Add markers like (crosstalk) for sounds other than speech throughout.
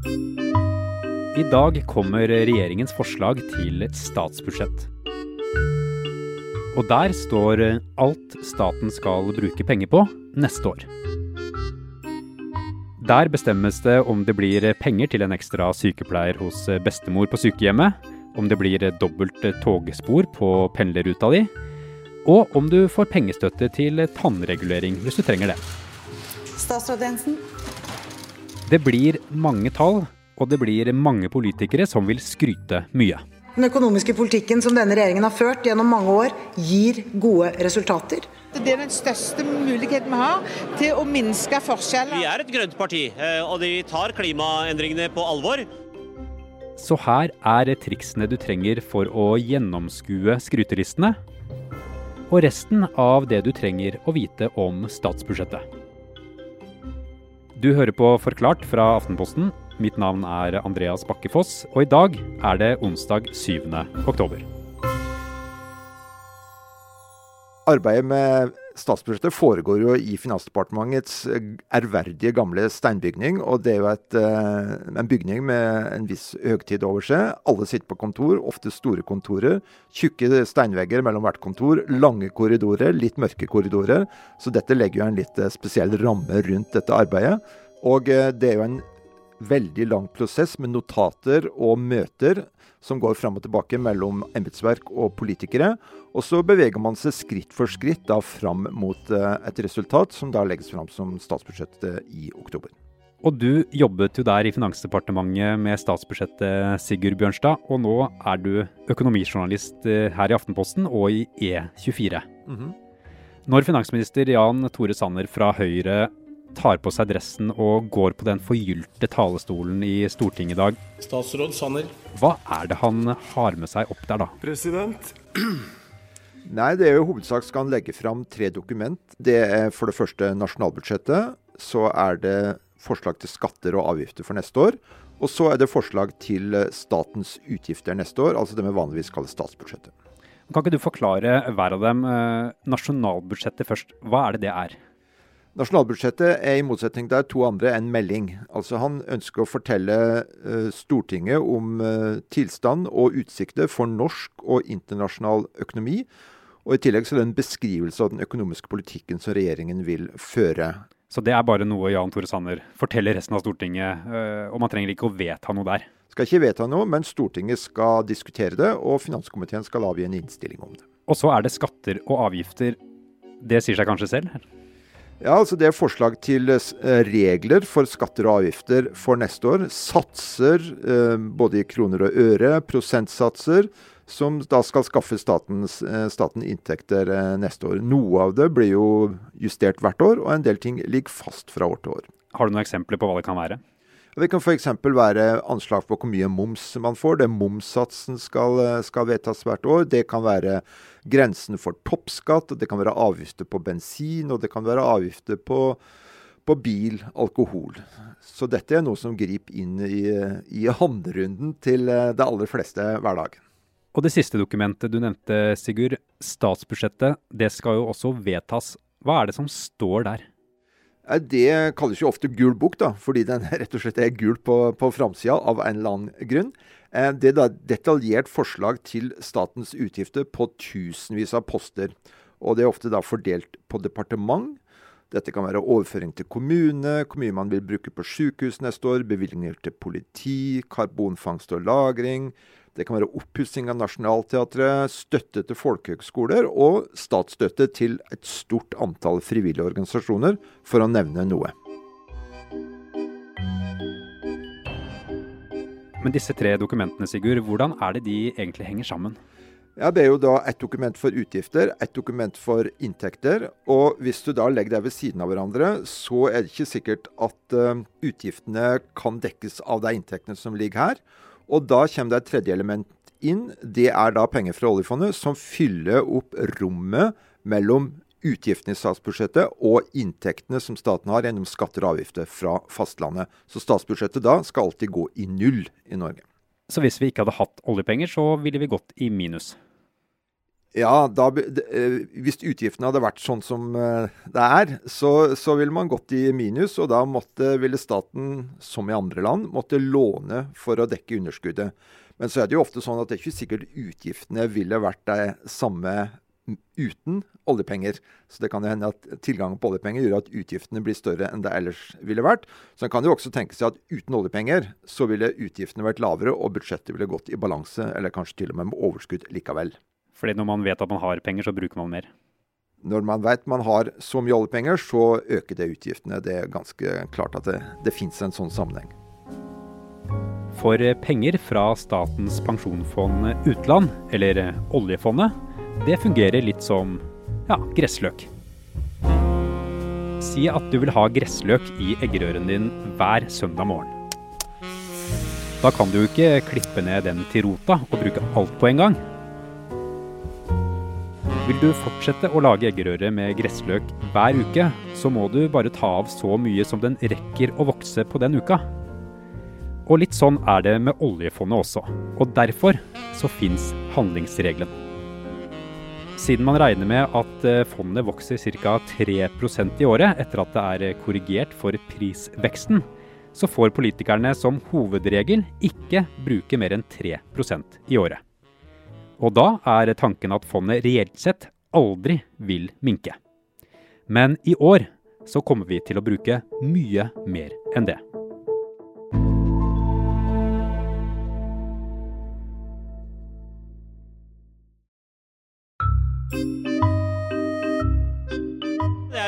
I dag kommer regjeringens forslag til et statsbudsjett. Og der står alt staten skal bruke penger på neste år. Der bestemmes det om det blir penger til en ekstra sykepleier hos bestemor på sykehjemmet, om det blir dobbelt togspor på pendlerruta di, og om du får pengestøtte til tannregulering hvis du trenger det. Statsråd Jensen. Det blir mange tall, og det blir mange politikere som vil skryte mye. Den økonomiske politikken som denne regjeringen har ført gjennom mange år, gir gode resultater. Det er den største muligheten vi har til å minske forskjeller. Vi er et grønt parti, eh, og vi tar klimaendringene på alvor. Så her er triksene du trenger for å gjennomskue skrytelistene, og resten av det du trenger å vite om statsbudsjettet. Du hører på Forklart fra Aftenposten. Mitt navn er Andreas Bakkefoss, og i dag er det onsdag 7. oktober. Arbeidet med statsbudsjettet foregår jo i Finansdepartementets ærverdige gamle steinbygning. Og det er jo et, eh, en bygning med en viss høgtid over seg. Alle sitter på kontor, ofte store kontorer. Tjukke steinvegger mellom hvert kontor. Lange korridorer, litt mørke korridorer. Så dette legger jo en litt eh, spesiell ramme rundt dette arbeidet. Og eh, det er jo en veldig lang prosess med notater og møter som går fram og tilbake mellom embetsverk og politikere. Og så beveger man seg skritt for skritt da fram mot uh, et resultat som da legges fram som statsbudsjettet i oktober. Og du jobbet jo der i Finansdepartementet med statsbudsjettet, Sigurd Bjørnstad. Og nå er du økonomijournalist eh, her i Aftenposten og i E24. Mm -hmm. Når finansminister Jan Tore Sanner fra Høyre tar på seg dressen og går på den forgylte talestolen i Stortinget i dag. Statsråd Sanner. Hva er det han har med seg opp der, da? President. (clears throat) Nei, det er jo hovedsak skal han legge fram tre dokument. Det er for det første nasjonalbudsjettet. Så er det forslag til skatter og avgifter for neste år. Og så er det forslag til statens utgifter neste år, altså det vi vanligvis kaller statsbudsjettet. Kan ikke du forklare hver av dem? Eh, nasjonalbudsjettet først, hva er det det er? Nasjonalbudsjettet er i motsetning til to andre en melding. Altså Han ønsker å fortelle uh, Stortinget om uh, tilstand og utsikter for norsk og internasjonal økonomi. Og I tillegg så er det en beskrivelse av den økonomiske politikken som regjeringen vil føre. Så det er bare noe Jan Tore Sanner forteller resten av Stortinget, uh, og man trenger ikke å vedta noe der? Skal ikke vedta noe, men Stortinget skal diskutere det, og finanskomiteen skal avgi en innstilling om det. Og så er det skatter og avgifter. Det sier seg kanskje selv? Ja, altså Det er forslag til eh, regler for skatter og avgifter for neste år. Satser eh, både i kroner og øre, prosentsatser, som da skal skaffe statens, eh, staten inntekter neste år. Noe av det blir jo justert hvert år, og en del ting ligger fast fra år til år. Har du noen eksempler på hva det kan være? Det kan f.eks. være anslag på hvor mye moms man får. Det Momssatsen skal, skal, vedtas hvert år. Det kan være grensen for toppskatt, det kan være avgifter på bensin, og det kan være avgifter på, på bil, alkohol. Så dette er noe som griper inn i, i handlerunden til det aller fleste hverdagen. Og det siste dokumentet du nevnte, Sigurd, statsbudsjettet, det skal jo også vedtas. Hva er det som står der? Det kalles jo ofte gul bok, da, fordi den (laughs) rett og slett er gul på, på framsida av en eller annen grunn. Eh, det er da detaljert forslag til statens utgifter på tusenvis av poster. Og det er ofte da fordelt på departement. Dette kan være overføring til kommune, hvor mye man vil bruke på sykehus neste år, bevilgninger til politi, karbonfangst og -lagring, det kan være oppussing av Nationaltheatret, støtte til folkehøgskoler og statsstøtte til et stort antall frivillige organisasjoner, for å nevne noe. Men disse tre dokumentene, Sigurd, hvordan er det de egentlig henger sammen? Ja, Det er jo da et dokument for utgifter, et dokument for inntekter. Og hvis du da legger deg ved siden av hverandre, så er det ikke sikkert at uh, utgiftene kan dekkes av de inntektene som ligger her. Og da kommer det et tredje element inn. Det er da penger fra oljefondet som fyller opp rommet mellom utgiftene i statsbudsjettet og inntektene som staten har gjennom skatter og avgifter fra fastlandet. Så statsbudsjettet da skal alltid gå i null i Norge. Så hvis vi ikke hadde hatt oljepenger, så ville vi gått i minus? Ja, da, eh, hvis utgiftene hadde vært sånn som eh, det er, så, så ville man gått i minus. Og da måtte, ville staten, som i andre land, måtte låne for å dekke underskuddet. Men så er det jo ofte sånn at det er ikke sikkert utgiftene ville vært det samme uten oljepenger. Så det kan jo hende at tilgangen på oljepenger gjør at utgiftene blir større enn det ellers ville vært. Så en kan jo også tenke seg at uten oljepenger så ville utgiftene vært lavere, og budsjettet ville gått i balanse, eller kanskje til og med med overskudd likevel. Fordi når man vet at man har penger, så bruker man mer? Når man vet man har så mye oljepenger, så øker det utgiftene. Det er ganske klart at det, det fins en sånn sammenheng. For penger fra Statens pensjonsfond utland, eller oljefondet, det fungerer litt som ja, gressløk. Si at du vil ha gressløk i eggerøren din hver søndag morgen. Da kan du jo ikke klippe ned den til rota og bruke alt på en gang. Vil du fortsette å lage eggerøre med gressløk hver uke, så må du bare ta av så mye som den rekker å vokse på den uka. Og litt sånn er det med oljefondet også. Og derfor så fins handlingsregelen. Siden man regner med at eh, fondet vokser ca. 3% i året etter at det er eh, korrigert for prisveksten, så får politikerne som hovedregel ikke bruke mer enn 3% i året. Og da er tanken at fondet reelt sett aldri vil minke. Men i år så kommer vi til å bruke mye mer enn det.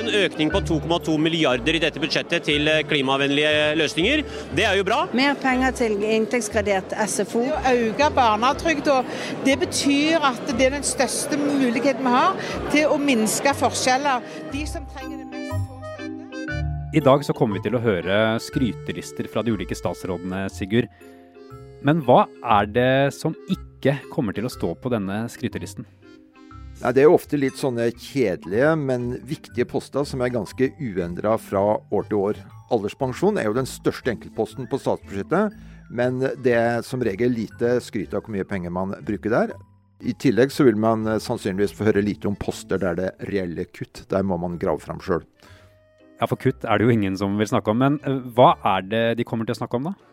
En økning på 2,2 milliarder i dette budsjettet til eh, klimavennlige løsninger. Det er jo bra. Mer penger til inntektsgradert SFO. Å øke barnetrygda, det betyr at det er den største muligheten vi har til å minske forskjeller. De som trenger det mest. I dag så kommer vi til å høre skrytelister fra de ulike statsrådene, Sigurd. Men hva er det som ikke kommer til å stå på denne skrytelisten? Nei, Det er jo ofte litt sånne kjedelige, men viktige poster som er ganske uendra fra år til år. Alderspensjon er jo den største enkeltposten på statsbudsjettet, men det er som regel lite skryt av hvor mye penger man bruker der. I tillegg så vil man sannsynligvis få høre lite om poster der det er reelle kutt. Der må man grave fram sjøl. Ja, for kutt er det jo ingen som vil snakke om. Men eh, hva er det de kommer til å snakke om, da?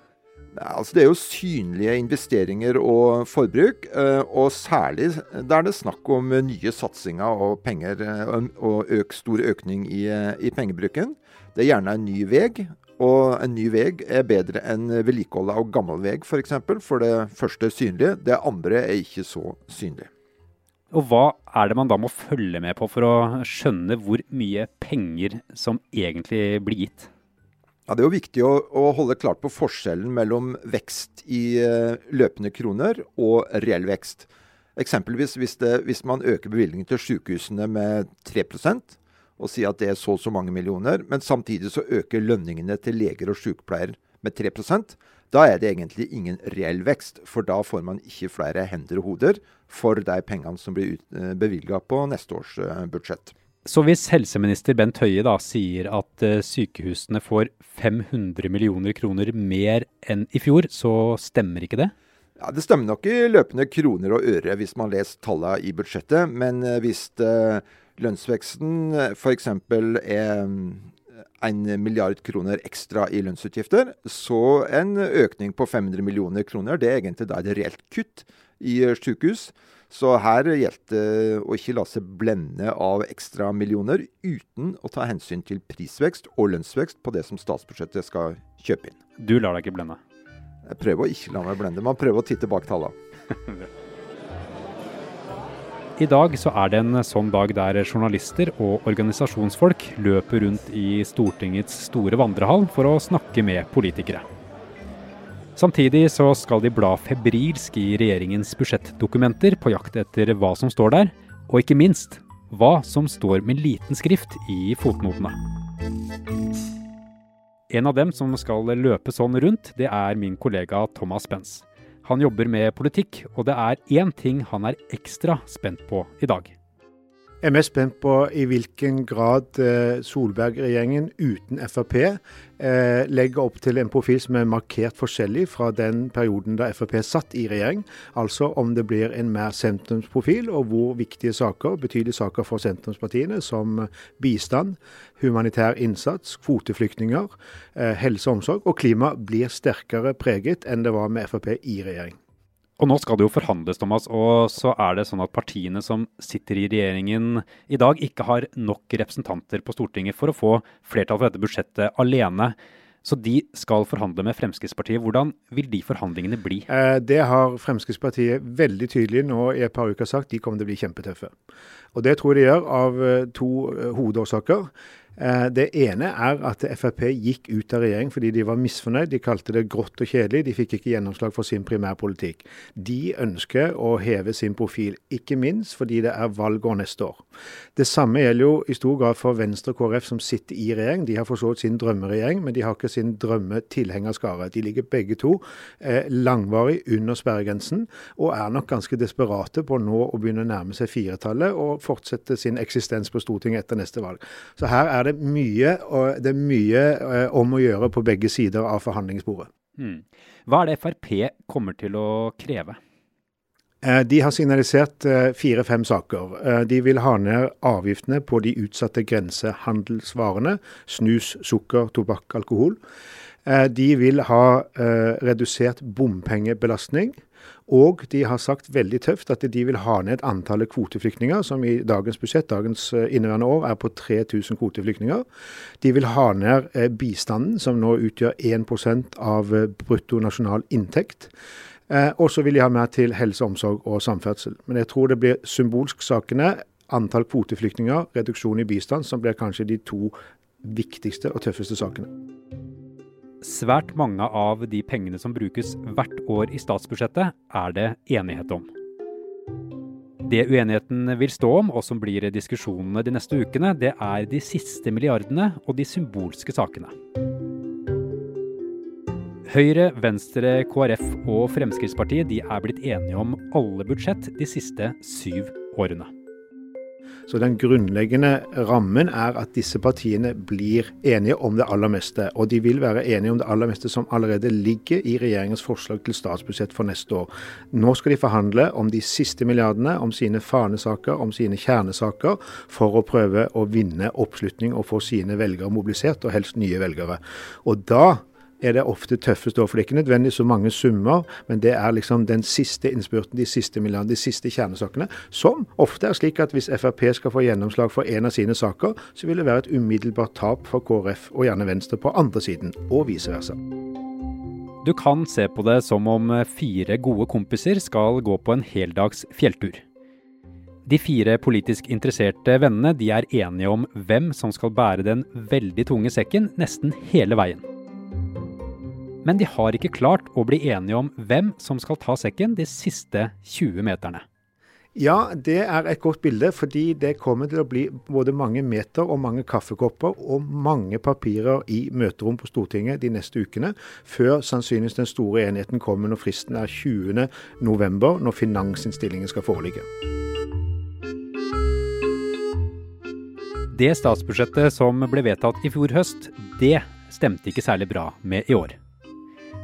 Altså det er jo synlige investeringer og forbruk, eh, og særlig der det er snakk om nye satsinger og penger eh, og øk, stor økning i, eh, i, pengebruken. Det er gjerne en ny vei, og en ny vei er bedre enn vedlikeholdet av gammel vei f.eks. For, eksempel, for det første er synlig, det andre er ikke så synlig. Og hva er det man da må følge med på for å skjønne hvor mye penger som egentlig blir gitt? Ja, Det er jo viktig å, å, holde klart på forskjellen mellom vekst i uh, løpende kroner og reell vekst. Eksempelvis hvis, det, hvis man øker bevilgningen til sykehusene med 3% og sier at det er så og så mange millioner, men samtidig så øker lønningene til leger og sykepleiere med 3% da er det egentlig ingen reell vekst. For da får man ikke flere hender og hoder for de pengene som blir uh, bevilga på neste års uh, budsjett. Så hvis helseminister Bent Høie da sier at uh, sykehusene får 500 millioner kroner mer enn i fjor, så stemmer ikke det? Ja, Det stemmer nok i løpende kroner og øre hvis man leser tallene i budsjettet. Men uh, hvis uh, lønnsveksten f.eks. er en milliard kroner ekstra i lønnsutgifter, så en økning på 500 millioner kroner, det er egentlig da et reelt kutt i sykehus. Så her gjelder det å ikke la seg blende av ekstra millioner uten å ta hensyn til prisvekst og lønnsvekst på det som statsbudsjettet skal kjøpe inn. Du lar deg ikke blende? Jeg prøver å ikke la meg blende. Man prøver å titte bak tallene. (laughs) I dag så er det en sånn dag der journalister og organisasjonsfolk løper rundt i Stortingets store vandrehall for å snakke med politikere. Samtidig så skal de bla febrilsk i regjeringens budsjettdokumenter på jakt etter hva som står der, og ikke minst hva som står med liten skrift i fotnotene. En av dem som skal løpe sånn rundt, det er min kollega Thomas Spence. Han jobber med politikk, og det er én ting han er ekstra spent på i dag. Jeg er mest spent på i hvilken grad eh, Solberg-regjeringen uten Frp eh, legger opp til en profil som er markert forskjellig fra den perioden da Frp satt i regjering. Altså om det blir en mer sentrumsprofil, og hvor viktige saker, betydelige saker for sentrumspartiene, som bistand, humanitær innsats, kvoteflyktninger, eh, helse og omsorg og klima, blir sterkere preget enn det var med Frp i regjering. Og nå skal det jo forhandles, Thomas, og så er det sånn at partiene som sitter i regjeringen i dag, ikke har nok representanter på Stortinget for å få flertall for dette budsjettet alene. Så de skal forhandle med Fremskrittspartiet. Hvordan vil de forhandlingene bli? Eh, det har Fremskrittspartiet veldig tydelig nå i et par uker sagt. De kommer til å bli kjempetøffe. Og det tror jeg de gjør av eh, to eh, hovedårsaker. Eh, det ene er at Frp gikk ut av regjering fordi de var misfornøyd. De kalte det grått og kjedelig. De fikk ikke gjennomslag for sin primærpolitikk. De ønsker å heve sin profil, ikke minst fordi det er valgår neste år. Det samme gjelder jo i stor grad for Venstre og KrF som sitter i regjering. De har for så vidt sin drømmeregjering, men de har ikke sin drømmetilhengerskare. De ligger begge to eh, langvarig under sperregrensen, og er nok ganske desperate på nå å begynne å nærme seg firetallet og fortsette sin eksistens på Stortinget etter neste valg. Så her er det mye, det er mye eh, om å gjøre på begge sider av forhandlingsbordet. Hmm. Hva er det Frp kommer til å kreve? Eh, de har signalisert eh, fire-fem saker. De vil ha ned avgiftene på de utsatte grensehandelsvarene. Snus, sukker, tobakk, alkohol. De vil ha redusert bompengebelastning. Og de har sagt veldig tøft at de vil ha ned antallet kvoteflyktninger, som i dagens budsjett, dagens eh, inneværende år, er på 3000 kvoteflyktninger. De vil ha ned eh, bistanden, som nå utgjør 1 av eh, brutto nasjonal inntekt. Og så vil de ha mer til helse, omsorg og samferdsel. Men jeg tror det blir symbolsk sakene, antall kvoteflyktninger, reduksjon i bistand, som blir kanskje de to viktigste og tøffeste sakene. Svært mange av de pengene som brukes hvert år i statsbudsjettet, er det enighet om. Det uenigheten vil stå om, og som blir diskusjonene de neste ukene, det er de siste milliardene og de symbolske sakene. Høyre, Venstre, KrF og Fremskrittspartiet de er blitt enige om alle budsjett de siste syv årene. Så den grunnleggende rammen er at disse partiene blir enige om det aller meste. Og de vil være enige om det aller meste som allerede ligger i regjeringens forslag til statsbudsjett for neste år. Nå skal de forhandle om de siste milliardene, om sine fanesaker, om sine kjernesaker, for å prøve å vinne oppslutning og få sine velgere mobilisert, og helst nye velgere. Og da er det ofte tøffest. For det er ikke nødvendigvis så mange summer, men det er liksom den siste innspurten, de siste milliardene, de siste kjernesakene, som ofte er slik at hvis Frp skal få gjennomslag for en av sine saker, så vil det være et umiddelbart tap for KrF og gjerne Venstre på andre siden, og vice versa. Du kan se på det som om fire gode kompiser skal gå på en heldags fjelltur. De fire politisk interesserte vennene de er enige om hvem som skal bære den veldig tunge sekken nesten hele veien. Men de har ikke klart å bli enige om hvem som skal ta sekken de siste 20 meterne. Ja, det er et godt bilde, fordi det kommer til å bli både mange meter og mange kaffekopper og mange papirer i møterom på Stortinget de neste ukene, før sannsynligvis den store enigheten kommer når fristen er 20.11, når finansinnstillingen skal foreligge. Det statsbudsjettet som ble vedtatt i fjor høst, det stemte ikke særlig bra med i år.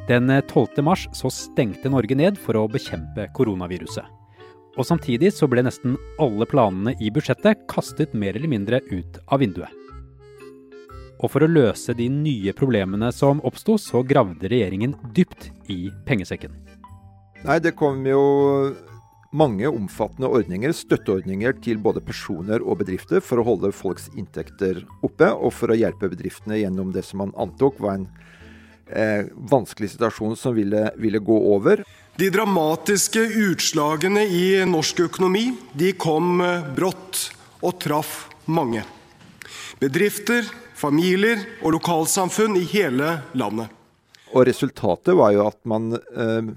Den 12. mars så stengte Norge ned for å bekjempe koronaviruset. Og samtidig så ble nesten alle planene i budsjettet kastet mer eller mindre ut av vinduet. Og for å løse de nye problemene som oppsto, så gravde regjeringen dypt i pengesekken. Nei, det kom jo mange omfattende ordninger, støtteordninger til både personer og bedrifter for å holde folks inntekter oppe, og for å hjelpe bedriftene gjennom det som man antok var en eh, vanskelig situasjon som ville, ville, gå over. De dramatiske utslagene i norsk økonomi de kom eh, brått og traff mange. Bedrifter, familier og lokalsamfunn i hele landet. Og Resultatet var jo at man eh,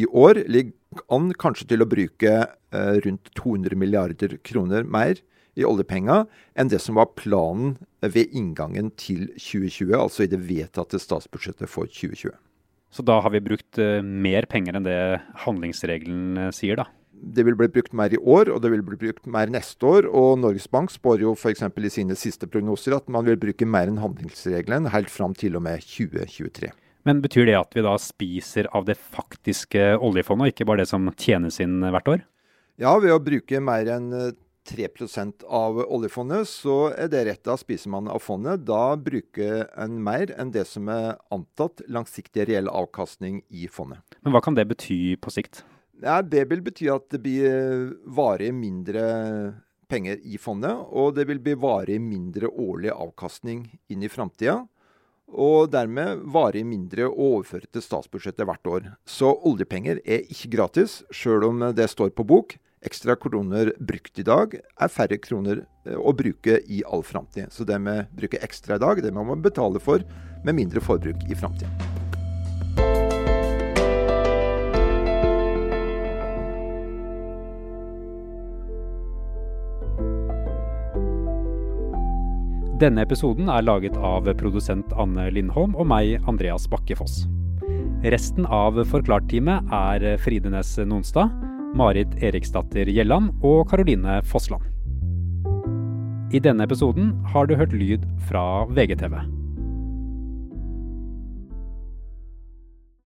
i år ligger an kanskje til å bruke eh, rundt 200 milliarder kroner mer i oljepenga enn det som var planen ved inngangen til 2020, altså i det vedtatte statsbudsjettet for 2020. Så da har vi brukt uh, mer penger enn det handlingsregelen uh, sier, da? det vil bli brukt mer i år, og det vil bli brukt mer neste år. Og Norges Bank spår jo f.eks. i sine siste prognoser at man vil bruke mer enn handlingsregelen helt fram til og med 2023. Men betyr det at vi da spiser av det faktiske oljefondet, og ikke bare det som tjenes inn hvert år? Ja, ved å bruke mer enn 3% av oljefondet, så er det rett. Da spiser man av fondet. Da bruker en mer enn det som er antatt langsiktig reell avkastning i fondet. Men hva kan det bety på sikt? Ja, det vil bety at det blir varig mindre penger i fondet, og det vil bli varig mindre årlig avkastning inn i framtida. Og dermed varig mindre å overføre til statsbudsjettet hvert år. Så oljepenger er ikke gratis, sjøl om det står på bok. Ekstra kroner brukt i dag er færre kroner eh, å bruke i all framtid. Så det med å bruke ekstra i dag, det må man betale for med mindre forbruk i framtida. Denne episoden er laget av produsent Anne Lindholm og meg, Andreas Bakke Foss. Resten av Forklart-teamet er Fride Nes Nonstad, Marit Eriksdatter Gjelland og Karoline Fossland. I denne episoden har du hørt lyd fra VGTV.